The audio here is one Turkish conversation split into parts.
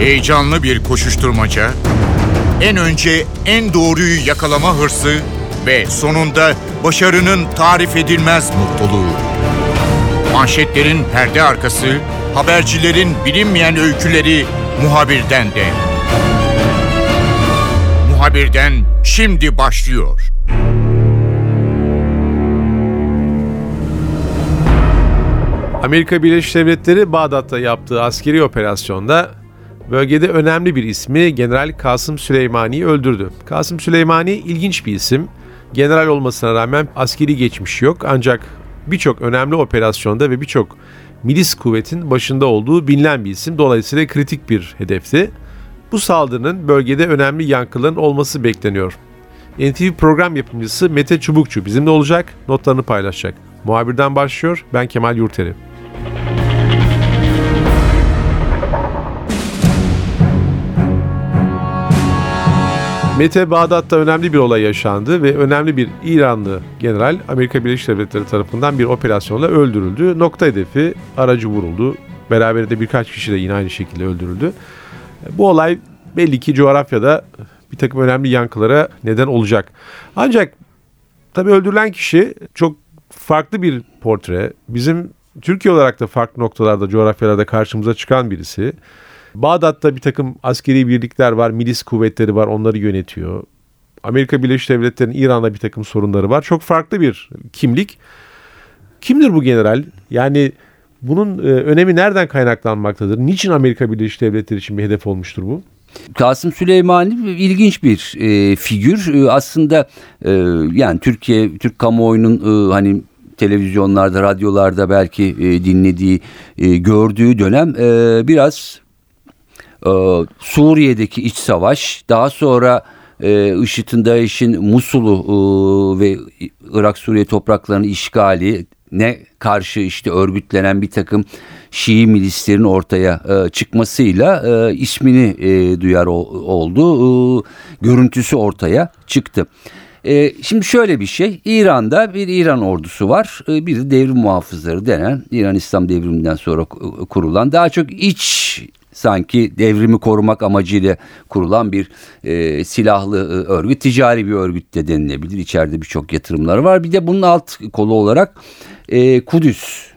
Heyecanlı bir koşuşturmaca, en önce en doğruyu yakalama hırsı ve sonunda başarının tarif edilmez mutluluğu. Manşetlerin perde arkası, habercilerin bilinmeyen öyküleri muhabirden de. Muhabirden şimdi başlıyor. Amerika Birleşik Devletleri Bağdat'ta yaptığı askeri operasyonda bölgede önemli bir ismi General Kasım Süleymani'yi öldürdü. Kasım Süleymani ilginç bir isim. General olmasına rağmen askeri geçmiş yok ancak birçok önemli operasyonda ve birçok milis kuvvetin başında olduğu bilinen bir isim. Dolayısıyla kritik bir hedefti. Bu saldırının bölgede önemli yankıların olması bekleniyor. NTV program yapımcısı Mete Çubukçu bizimle olacak, notlarını paylaşacak. Muhabirden başlıyor, ben Kemal Yurteri. Mete Bağdat'ta önemli bir olay yaşandı ve önemli bir İranlı general Amerika Birleşik Devletleri tarafından bir operasyonla öldürüldü. Nokta hedefi aracı vuruldu. Beraberinde birkaç kişi de yine aynı şekilde öldürüldü. Bu olay belli ki coğrafyada bir takım önemli yankılara neden olacak. Ancak tabii öldürülen kişi çok farklı bir portre. Bizim Türkiye olarak da farklı noktalarda, coğrafyalarda karşımıza çıkan birisi. Bağdat'ta bir takım askeri birlikler var, milis kuvvetleri var, onları yönetiyor. Amerika Birleşik Devletleri'nin İran'da bir takım sorunları var. Çok farklı bir kimlik. Kimdir bu general? Yani bunun e, önemi nereden kaynaklanmaktadır? Niçin Amerika Birleşik Devletleri için bir hedef olmuştur bu? Kasım Süleymani ilginç bir e, figür. E, aslında e, yani Türkiye Türk kamuoyunun e, hani televizyonlarda, radyolarda belki e, dinlediği, e, gördüğü dönem e, biraz e, Suriye'deki iç savaş, daha sonra e, IŞİD'in, DAEŞ'in Musul'u e, ve Irak Suriye topraklarının işgali ne karşı işte örgütlenen bir takım Şii milislerin ortaya e, çıkmasıyla e, ismini e, duyar o, oldu. E, görüntüsü ortaya çıktı. E, şimdi şöyle bir şey İran'da bir İran ordusu var e, bir de devrim muhafızları denen İran İslam devriminden sonra kurulan daha çok iç sanki devrimi korumak amacıyla kurulan bir e, silahlı e, örgüt, ticari bir örgüt de denilebilir. İçeride birçok yatırımları var. Bir de bunun alt kolu olarak e, Kudüs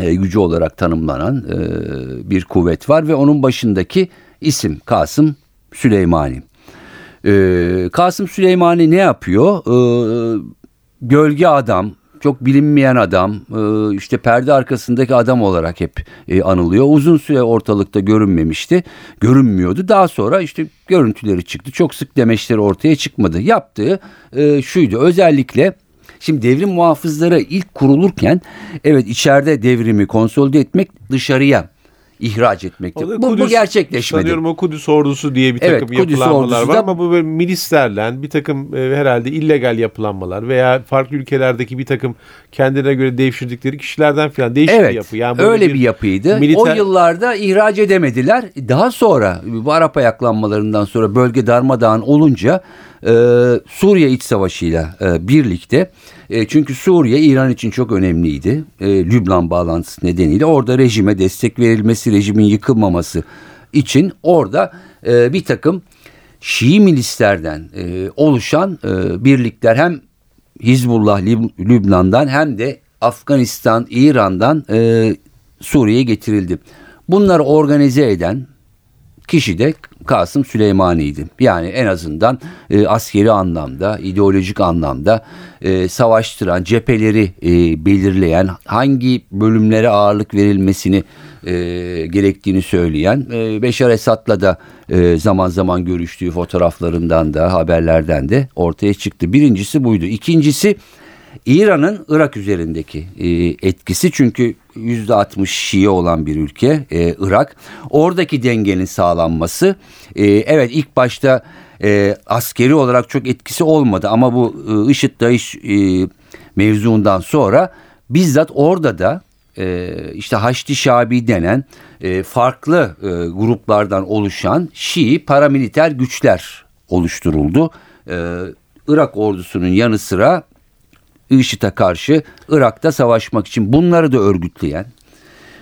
e, gücü olarak tanımlanan e, bir kuvvet var ve onun başındaki isim Kasım Süleymani. E, Kasım Süleymani ne yapıyor? E, gölge adam, çok bilinmeyen adam, e, işte perde arkasındaki adam olarak hep e, anılıyor. Uzun süre ortalıkta görünmemişti, görünmüyordu. Daha sonra işte görüntüleri çıktı. Çok sık demeçleri ortaya çıkmadı. Yaptığı e, şuydu, özellikle Şimdi devrim muhafızları ilk kurulurken evet içeride devrimi konsolide etmek dışarıya ihraç etmekte. Bu, Kudüs, bu gerçekleşmedi. Sanıyorum o Kudüs ordusu diye bir takım evet, yapılanmalar var da, ama bu böyle milislerle bir takım e, herhalde illegal yapılanmalar veya farklı ülkelerdeki bir takım kendine göre devşirdikleri kişilerden falan değişik evet, bir yapı. Yani öyle bir, bir yapıydı. Militer... O yıllarda ihraç edemediler. Daha sonra bu Arap ayaklanmalarından sonra bölge darmadağın olunca e, Suriye iç savaşıyla e, birlikte e, çünkü Suriye İran için çok önemliydi. E, Lübnan bağlantısı nedeniyle orada rejime destek verilmesi, rejimin yıkılmaması için orada e, bir takım Şii milislerden e, oluşan e, birlikler hem Hizbullah Lübnan'dan hem de Afganistan, İran'dan e, Suriye'ye getirildi. Bunları organize eden kişi de Kasım Süleymani'ydi. Yani en azından e, askeri anlamda, ideolojik anlamda e, savaştıran, cepheleri e, belirleyen, hangi bölümlere ağırlık verilmesini e, gerektiğini söyleyen, e, Beşar Esad'la da e, zaman zaman görüştüğü fotoğraflarından da haberlerden de ortaya çıktı. Birincisi buydu. İkincisi İran'ın Irak üzerindeki e, etkisi çünkü yüzde 60 Şii olan bir ülke e, Irak. Oradaki dengenin sağlanması e, evet ilk başta askeri olarak çok etkisi olmadı ama bu e, IŞİD DAEŞ e, mevzuundan sonra bizzat orada da işte Haçlı Şabi denen farklı gruplardan oluşan Şii paramiliter güçler oluşturuldu. Irak ordusunun yanı sıra IŞİD'e karşı Irak'ta savaşmak için bunları da örgütleyen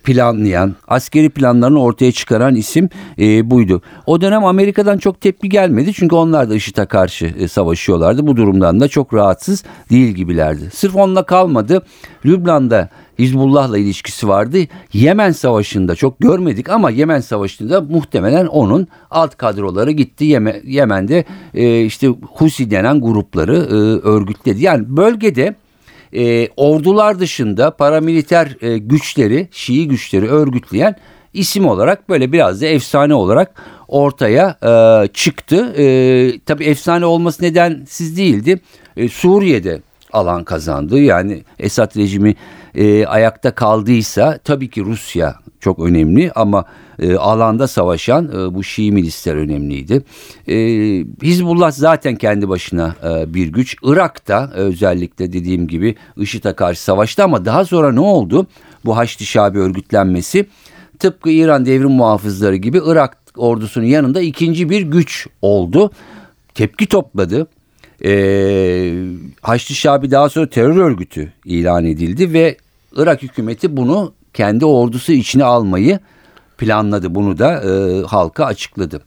planlayan, askeri planlarını ortaya çıkaran isim e, buydu. O dönem Amerika'dan çok tepki gelmedi çünkü onlar da IŞİD'e karşı e, savaşıyorlardı. Bu durumdan da çok rahatsız değil gibilerdi. Sırf onunla kalmadı. Lübnan'da Hizbullah'la ilişkisi vardı. Yemen Savaşı'nda çok görmedik ama Yemen Savaşı'nda muhtemelen onun alt kadroları gitti. Yeme, Yemen'de e, işte Husi denen grupları e, örgütledi. Yani bölgede e, ordular dışında paramiliter güçleri, Şii güçleri örgütleyen isim olarak böyle biraz da efsane olarak ortaya e, çıktı. E, tabii efsane olması nedensiz değildi. E, Suriye'de alan kazandı. Yani Esad rejimi e, ayakta kaldıysa tabii ki Rusya çok önemli ama e, alanda savaşan e, bu Şii milisler önemliydi. E, Hizbullah zaten kendi başına e, bir güç. Irak'ta özellikle dediğim gibi IŞİD'e karşı savaştı ama daha sonra ne oldu? Bu Haçlı Şabi örgütlenmesi tıpkı İran devrim muhafızları gibi Irak ordusunun yanında ikinci bir güç oldu. Tepki topladı. Ee, Haçlı Şabi daha sonra terör örgütü ilan edildi ve Irak hükümeti bunu kendi ordusu içine almayı planladı. Bunu da e, halka açıkladı.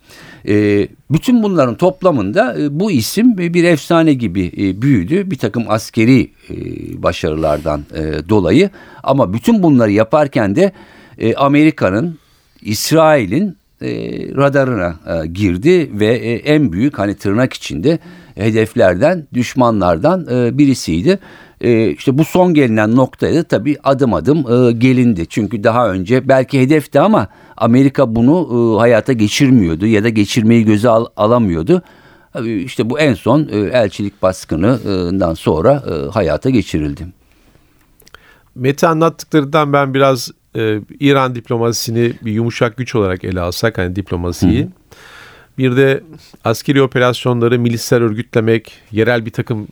E, bütün bunların toplamında e, bu isim bir efsane gibi e, büyüdü. Bir takım askeri e, başarılardan e, dolayı ama bütün bunları yaparken de e, Amerika'nın, İsrail'in e, radarına e, girdi ve e, en büyük hani tırnak içinde hedeflerden, düşmanlardan e, birisiydi. E, işte bu son gelinen noktaya da tabii adım adım e, gelindi. Çünkü daha önce belki hedefti ama Amerika bunu e, hayata geçirmiyordu ya da geçirmeyi göze al, alamıyordu. İşte bu en son e, elçilik baskınından sonra e, hayata geçirildi. Mete anlattıklarından ben biraz e, İran diplomasisini bir yumuşak güç olarak ele alsak hani diplomasiyi. Hı. Bir de askeri operasyonları milisler örgütlemek, yerel bir takım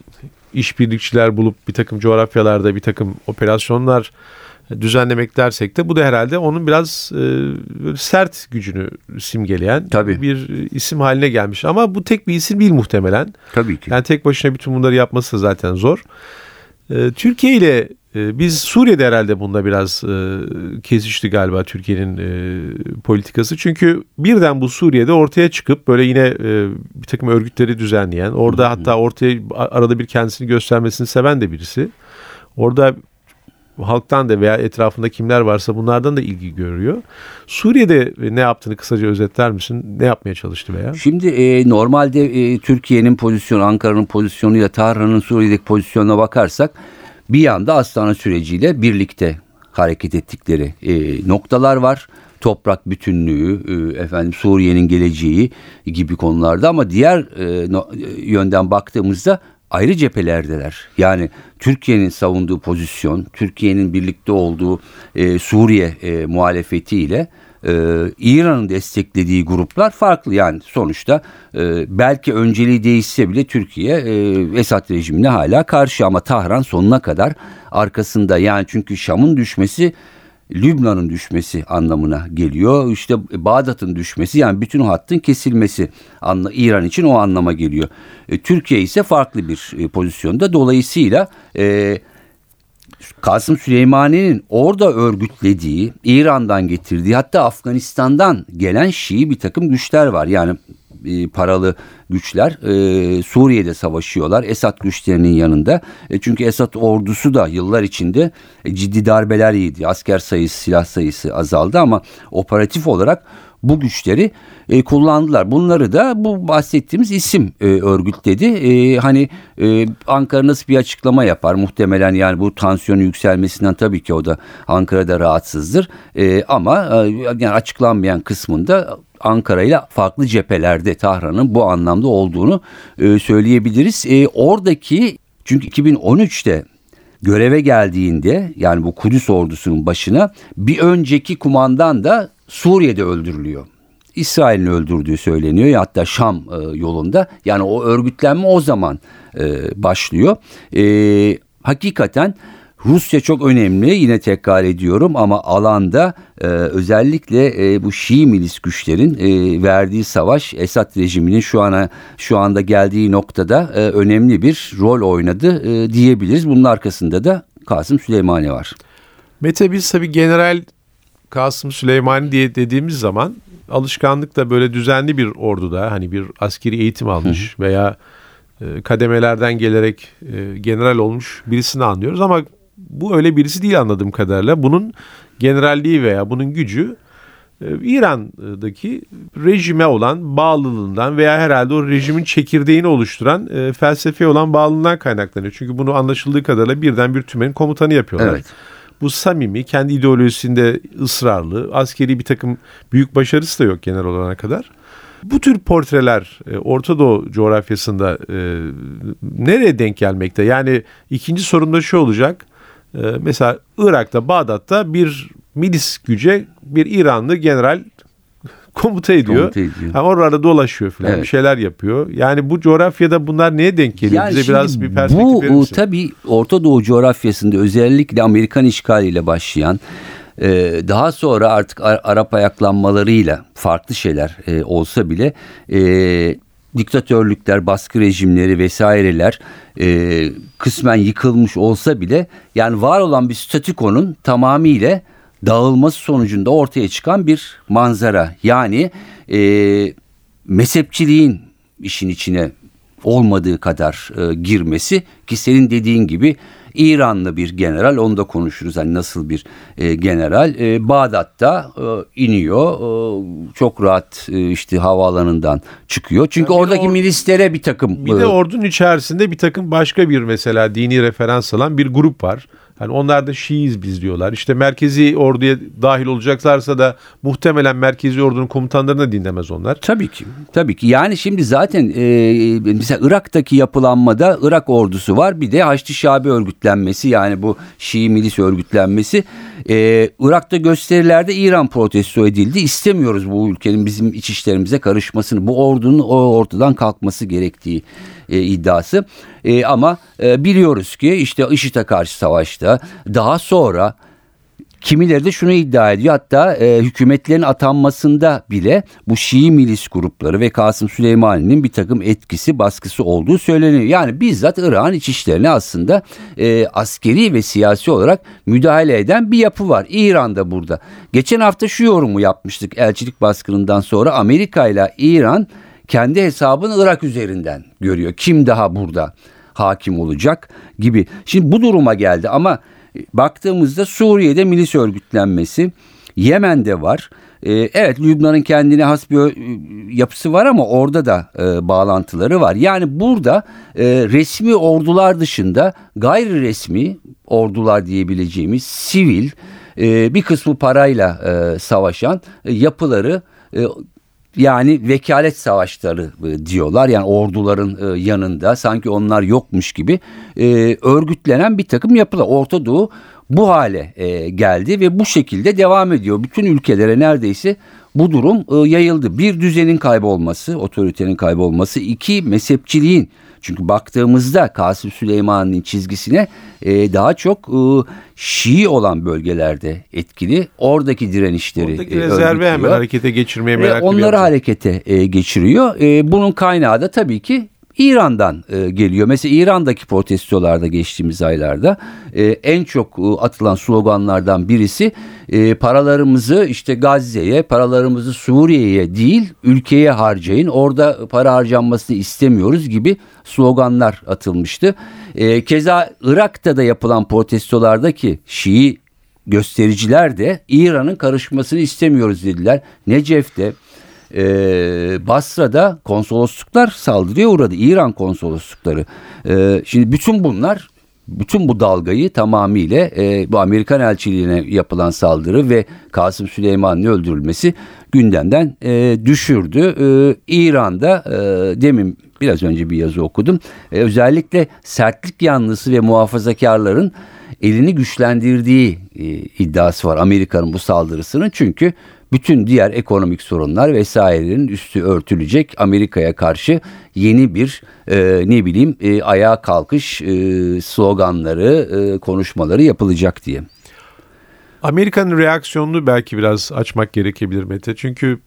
işbirlikçiler bulup bir takım coğrafyalarda bir takım operasyonlar düzenlemek dersek de bu da herhalde onun biraz e, sert gücünü simgeleyen Tabii. bir isim haline gelmiş. Ama bu tek bir isim değil muhtemelen. Tabii ki. Yani tek başına bütün bunları yapması zaten zor. E, Türkiye ile ee, biz Suriye'de herhalde bunda biraz e, kesişti galiba Türkiye'nin e, politikası. Çünkü birden bu Suriye'de ortaya çıkıp böyle yine e, bir takım örgütleri düzenleyen, orada hatta ortaya arada bir kendisini göstermesini seven de birisi. Orada halktan da veya etrafında kimler varsa bunlardan da ilgi görüyor. Suriye'de ne yaptığını kısaca özetler misin? Ne yapmaya çalıştı veya? Şimdi e, normalde e, Türkiye'nin pozisyonu, Ankara'nın pozisyonuyla Tahran'ın Suriye'deki pozisyonuna bakarsak bir yanda Astana süreciyle birlikte hareket ettikleri e, noktalar var. Toprak bütünlüğü, e, efendim Suriye'nin geleceği gibi konularda ama diğer e, e, yönden baktığımızda ayrı cephelerdeler. Yani Türkiye'nin savunduğu pozisyon, Türkiye'nin birlikte olduğu e, Suriye e, muhalefetiyle e, İran'ın desteklediği gruplar farklı. Yani sonuçta e, belki önceliği değişse bile Türkiye e, Esad rejimine hala karşı ama Tahran sonuna kadar arkasında. Yani çünkü Şam'ın düşmesi Lübnan'ın düşmesi anlamına geliyor. İşte Bağdat'ın düşmesi yani bütün hattın kesilmesi İran için o anlama geliyor. E, Türkiye ise farklı bir e, pozisyonda. Dolayısıyla e, Kasım Süleymani'nin orada örgütlediği, İran'dan getirdiği hatta Afganistan'dan gelen Şii bir takım güçler var. Yani paralı güçler e, Suriye'de savaşıyorlar Esad güçlerinin yanında. E, çünkü Esad ordusu da yıllar içinde e, ciddi darbeler yedi. Asker sayısı, silah sayısı azaldı ama operatif olarak bu güçleri e, kullandılar. Bunları da bu bahsettiğimiz isim e, örgütledi. E, hani e, Ankara nasıl bir açıklama yapar muhtemelen yani bu tansiyonu yükselmesinden tabii ki o da Ankara'da rahatsızdır. E, ama e, yani açıklanmayan kısmında Ankara ile farklı cephelerde Tahran'ın bu anlamda olduğunu e, söyleyebiliriz. E, oradaki çünkü 2013'te göreve geldiğinde yani bu Kudüs ordusunun başına bir önceki kumandan da Suriye'de öldürülüyor. İsrail'in öldürdüğü söyleniyor hatta Şam e, yolunda. Yani o örgütlenme o zaman başlıyor. E, hakikaten Rusya çok önemli yine tekrar ediyorum ama alanda e, özellikle e, bu Şii milis güçlerin e, verdiği savaş Esad rejiminin şu ana şu anda geldiği noktada e, önemli bir rol oynadı e, diyebiliriz. Bunun arkasında da Kasım Süleymani var. Mete biz tabii general Kasım Süleymani diye dediğimiz zaman alışkanlıkla böyle düzenli bir orduda hani bir askeri eğitim almış veya e, kademelerden gelerek e, general olmuş birisini anlıyoruz ama bu öyle birisi değil anladığım kadarıyla. Bunun generalliği veya bunun gücü e, İran'daki rejime olan bağlılığından veya herhalde o rejimin çekirdeğini oluşturan e, felsefeye olan bağlılığından kaynaklanıyor. Çünkü bunu anlaşıldığı kadarıyla birden bir tümenin komutanı yapıyorlar. Evet. Bu samimi, kendi ideolojisinde ısrarlı, askeri bir takım büyük başarısı da yok genel olana kadar. Bu tür portreler e, Orta Doğu coğrafyasında e, nereye denk gelmekte? Yani ikinci sorumda şu olacak. E, mesela Irak'ta, Bağdat'ta bir milis güce bir İranlı general komuta ediyor. Komuta ediyor. Ha, orada dolaşıyor falan Evet. bir şeyler yapıyor. Yani bu coğrafyada bunlar neye denk geliyor? Yani Bize biraz bir perspektif bu verir misin? tabii Orta Doğu coğrafyasında özellikle Amerikan işgaliyle başlayan e, daha sonra artık Ar- Arap ayaklanmalarıyla farklı şeyler e, olsa bile e, diktatörlükler, baskı rejimleri vesaireler e, kısmen yıkılmış olsa bile yani var olan bir statükonun tamamıyla dağılması sonucunda ortaya çıkan bir manzara. Yani e, mezhepçiliğin işin içine olmadığı kadar e, girmesi ki senin dediğin gibi İranlı bir general onu da konuşuruz. Hani nasıl bir e, general? E, Bağdat'ta e, iniyor. E, çok rahat e, işte havaalanından çıkıyor. Çünkü Yani oradaki or- milislere bir takım Bir de e, ordunun içerisinde bir takım başka bir mesela dini referans alan bir grup var. Hani onlar da Şiiyiz biz diyorlar. İşte merkezi orduya dahil olacaklarsa da muhtemelen merkezi ordunun komutanlarını dinlemez onlar. Tabii ki. Tabii ki. Yani şimdi zaten e, mesela Irak'taki yapılanmada Irak ordusu var. Bir de Haçlı Şabi örgütlenmesi yani bu Şii milis örgütlenmesi. E, Irak'ta gösterilerde İran protesto edildi. İstemiyoruz bu ülkenin bizim iç işlerimize karışmasını. Bu ordunun o ortadan kalkması gerektiği e, iddiası. E, ama e, biliyoruz ki işte IŞİD'e karşı savaşta daha sonra Kimileri de şunu iddia ediyor hatta e, hükümetlerin atanmasında bile bu Şii milis grupları ve Kasım Süleymani'nin bir takım etkisi baskısı olduğu söyleniyor. Yani bizzat Irak'ın iç işlerine aslında e, askeri ve siyasi olarak müdahale eden bir yapı var. İran'da burada. Geçen hafta şu yorumu yapmıştık elçilik baskınından sonra Amerika ile İran kendi hesabını Irak üzerinden görüyor. Kim daha burada hakim olacak gibi. Şimdi bu duruma geldi ama baktığımızda Suriye'de milis örgütlenmesi, Yemen'de var. Ee, evet Lübnan'ın kendine has bir ö- yapısı var ama orada da e, bağlantıları var. Yani burada e, resmi ordular dışında gayri resmi ordular diyebileceğimiz sivil e, bir kısmı parayla e, savaşan e, yapıları e, yani vekalet savaşları e, diyorlar. Yani orduların e, yanında sanki onlar yokmuş gibi e, örgütlenen bir takım yapılar. Orta Doğu bu hale geldi ve bu şekilde devam ediyor. Bütün ülkelere neredeyse bu durum e, yayıldı. Bir düzenin kaybolması, otoritenin kaybolması, iki mezhepçiliğin çünkü baktığımızda Kasım Süleyman'ın çizgisine e, daha çok e, Şii olan bölgelerde etkili. Oradaki direnişleri Oradaki e, rezervi hemen harekete geçirmeye meraklı bir onları harekete e, geçiriyor. E, bunun kaynağı da tabii ki İran'dan e, geliyor. Mesela İran'daki protestolarda geçtiğimiz aylarda e, en çok e, atılan sloganlardan birisi e, paralarımızı işte Gazze'ye, paralarımızı Suriye'ye değil ülkeye harcayın. Orada para harcanmasını istemiyoruz gibi sloganlar atılmıştı. E, keza Irak'ta da yapılan protestolardaki Şii göstericiler de İran'ın karışmasını istemiyoruz dediler. Necef'te e, Basra'da konsolosluklar saldırıya uğradı. İran konsoloslukları. E, şimdi bütün bunlar bütün bu dalgayı tamamıyla e, bu Amerikan elçiliğine yapılan saldırı ve Kasım Süleyman'ın öldürülmesi gündemden e, düşürdü. E, İran'da e, demin biraz önce bir yazı okudum. E, özellikle sertlik yanlısı ve muhafazakarların elini güçlendirdiği e, iddiası var Amerika'nın bu saldırısının. Çünkü bütün diğer ekonomik sorunlar vesairenin üstü örtülecek Amerika'ya karşı yeni bir e, ne bileyim e, ayağa kalkış e, sloganları e, konuşmaları yapılacak diye. Amerika'nın reaksiyonunu belki biraz açmak gerekebilir Mete. Çünkü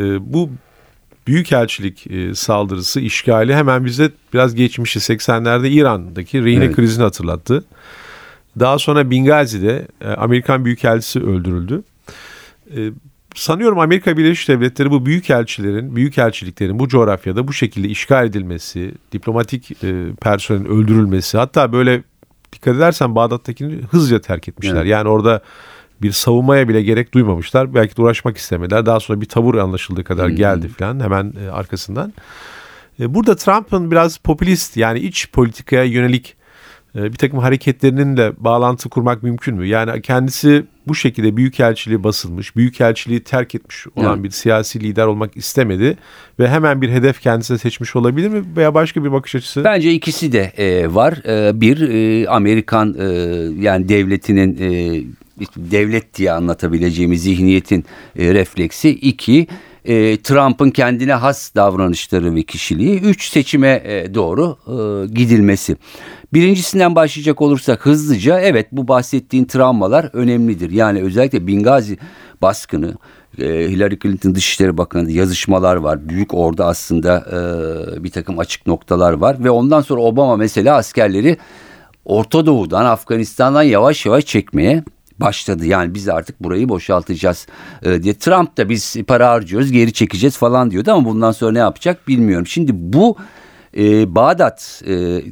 e, bu büyükelçilik e, saldırısı, işgali hemen bize biraz geçmişi 80'lerde İran'daki rehine Evet. krizini hatırlattı. Daha sonra Bingazi'de e, Amerikan büyükelçisi öldürüldü. E, sanıyorum Amerika Birleşik Devletleri bu büyük elçilerin, büyük elçiliklerin bu coğrafyada bu şekilde işgal edilmesi, diplomatik e, personelin öldürülmesi, hatta böyle dikkat edersen Bağdat'takini hızlıca terk etmişler. Evet. Yani orada bir savunmaya bile gerek duymamışlar. Belki de uğraşmak istemediler. Daha sonra bir tavır anlaşıldığı kadar geldi falan hemen arkasından. Burada Trump'ın biraz popülist yani iç politikaya yönelik bir takım hareketlerinin de bağlantı kurmak mümkün mü? Yani kendisi bu şekilde büyükelçiliği basılmış, büyükelçiliği terk etmiş olan evet. bir siyasi lider olmak istemedi ve hemen bir hedef kendisine seçmiş olabilir mi veya başka bir bakış açısı? Bence ikisi de e, var. E, bir e, Amerikan e, yani devletinin e, devlet diye anlatabileceğimiz zihniyetin e, refleksi. İki e, Trump'ın kendine has davranışları ve kişiliği. Üç seçime e, doğru e, gidilmesi. Birincisinden başlayacak olursak hızlıca evet bu bahsettiğin travmalar önemlidir. Yani özellikle Bingazi baskını e, Hillary Clinton Dışişleri Bakanı yazışmalar var. Büyük orada aslında e, bir takım açık noktalar var ve ondan sonra Obama mesela askerleri Orta Doğu'dan Afganistan'dan yavaş yavaş çekmeye başladı. Yani biz artık burayı boşaltacağız e, diye. Trump da biz para harcıyoruz geri çekeceğiz falan diyordu ama bundan sonra ne yapacak bilmiyorum. Şimdi bu e, Bağdat e, e,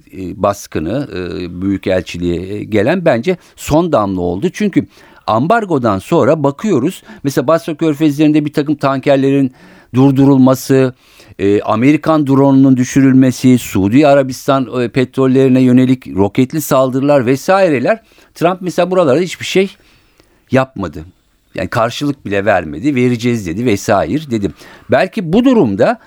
baskını e, Büyükelçiliğe gelen bence son damla oldu. Çünkü ambargodan sonra bakıyoruz mesela Basra Körfezi'lerinde bir takım tankerlerin durdurulması, e, Amerikan drone'unun düşürülmesi, Suudi Arabistan e, petrollerine yönelik roketli saldırılar vesaireler Trump mesela buralarda hiçbir şey yapmadı. Yani karşılık bile vermedi, vereceğiz dedi vesaire dedim. Belki bu durumda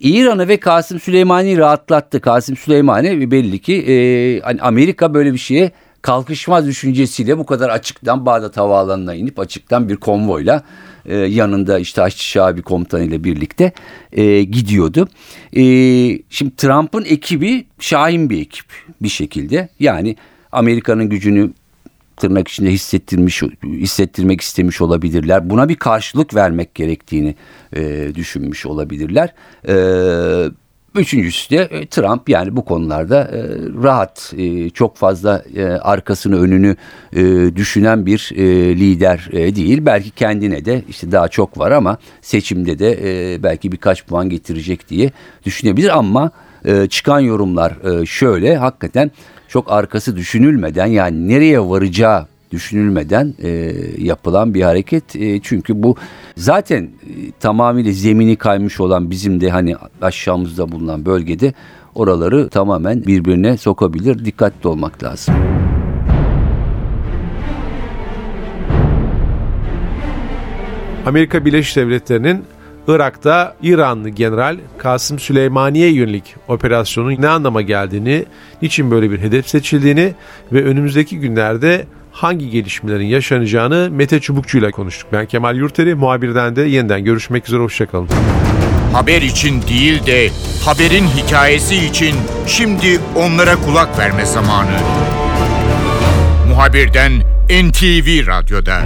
İran'ı ve Kasım Süleymani rahatlattı. Kasım Süleymani belli ki e, hani Amerika böyle bir şeye kalkışmaz düşüncesiyle bu kadar açıktan Bağdat Havaalanı'na inip açıktan bir konvoyla e, yanında işte Haçlı Şabi komutanıyla birlikte e, gidiyordu. E, şimdi Trump'ın ekibi şahin bir ekip bir şekilde. Yani Amerika'nın gücünü tırnak içinde hissettirmiş hissettirmek istemiş olabilirler. Buna bir karşılık vermek gerektiğini e, düşünmüş olabilirler. E, Üçüncüsü de e, Trump yani bu konularda e, rahat, e, çok fazla arkasını önünü düşünen bir lider değil. Belki kendine de işte daha çok var ama seçimde de belki birkaç puan getirecek diye düşünebilir. Ama çıkan yorumlar şöyle hakikaten çok arkası düşünülmeden yani nereye varacağı düşünülmeden e, yapılan bir hareket. E, çünkü bu zaten e, tamamıyla zemini kaymış olan bizim de hani aşağımızda bulunan bölgede oraları tamamen birbirine sokabilir. Dikkatli olmak lazım. Amerika Birleşik Devletleri'nin Irak'ta İranlı General Kasım Süleymani'ye yönelik operasyonun ne anlama geldiğini, niçin böyle bir hedef seçildiğini ve önümüzdeki günlerde hangi gelişmelerin yaşanacağını Mete Çubukçu ile konuştuk. Ben Kemal Yurteri, muhabirden de yeniden görüşmek üzere, hoşçakalın. Haber için değil de haberin hikayesi için şimdi onlara kulak verme zamanı. Muhabirden NTV Radyo'da.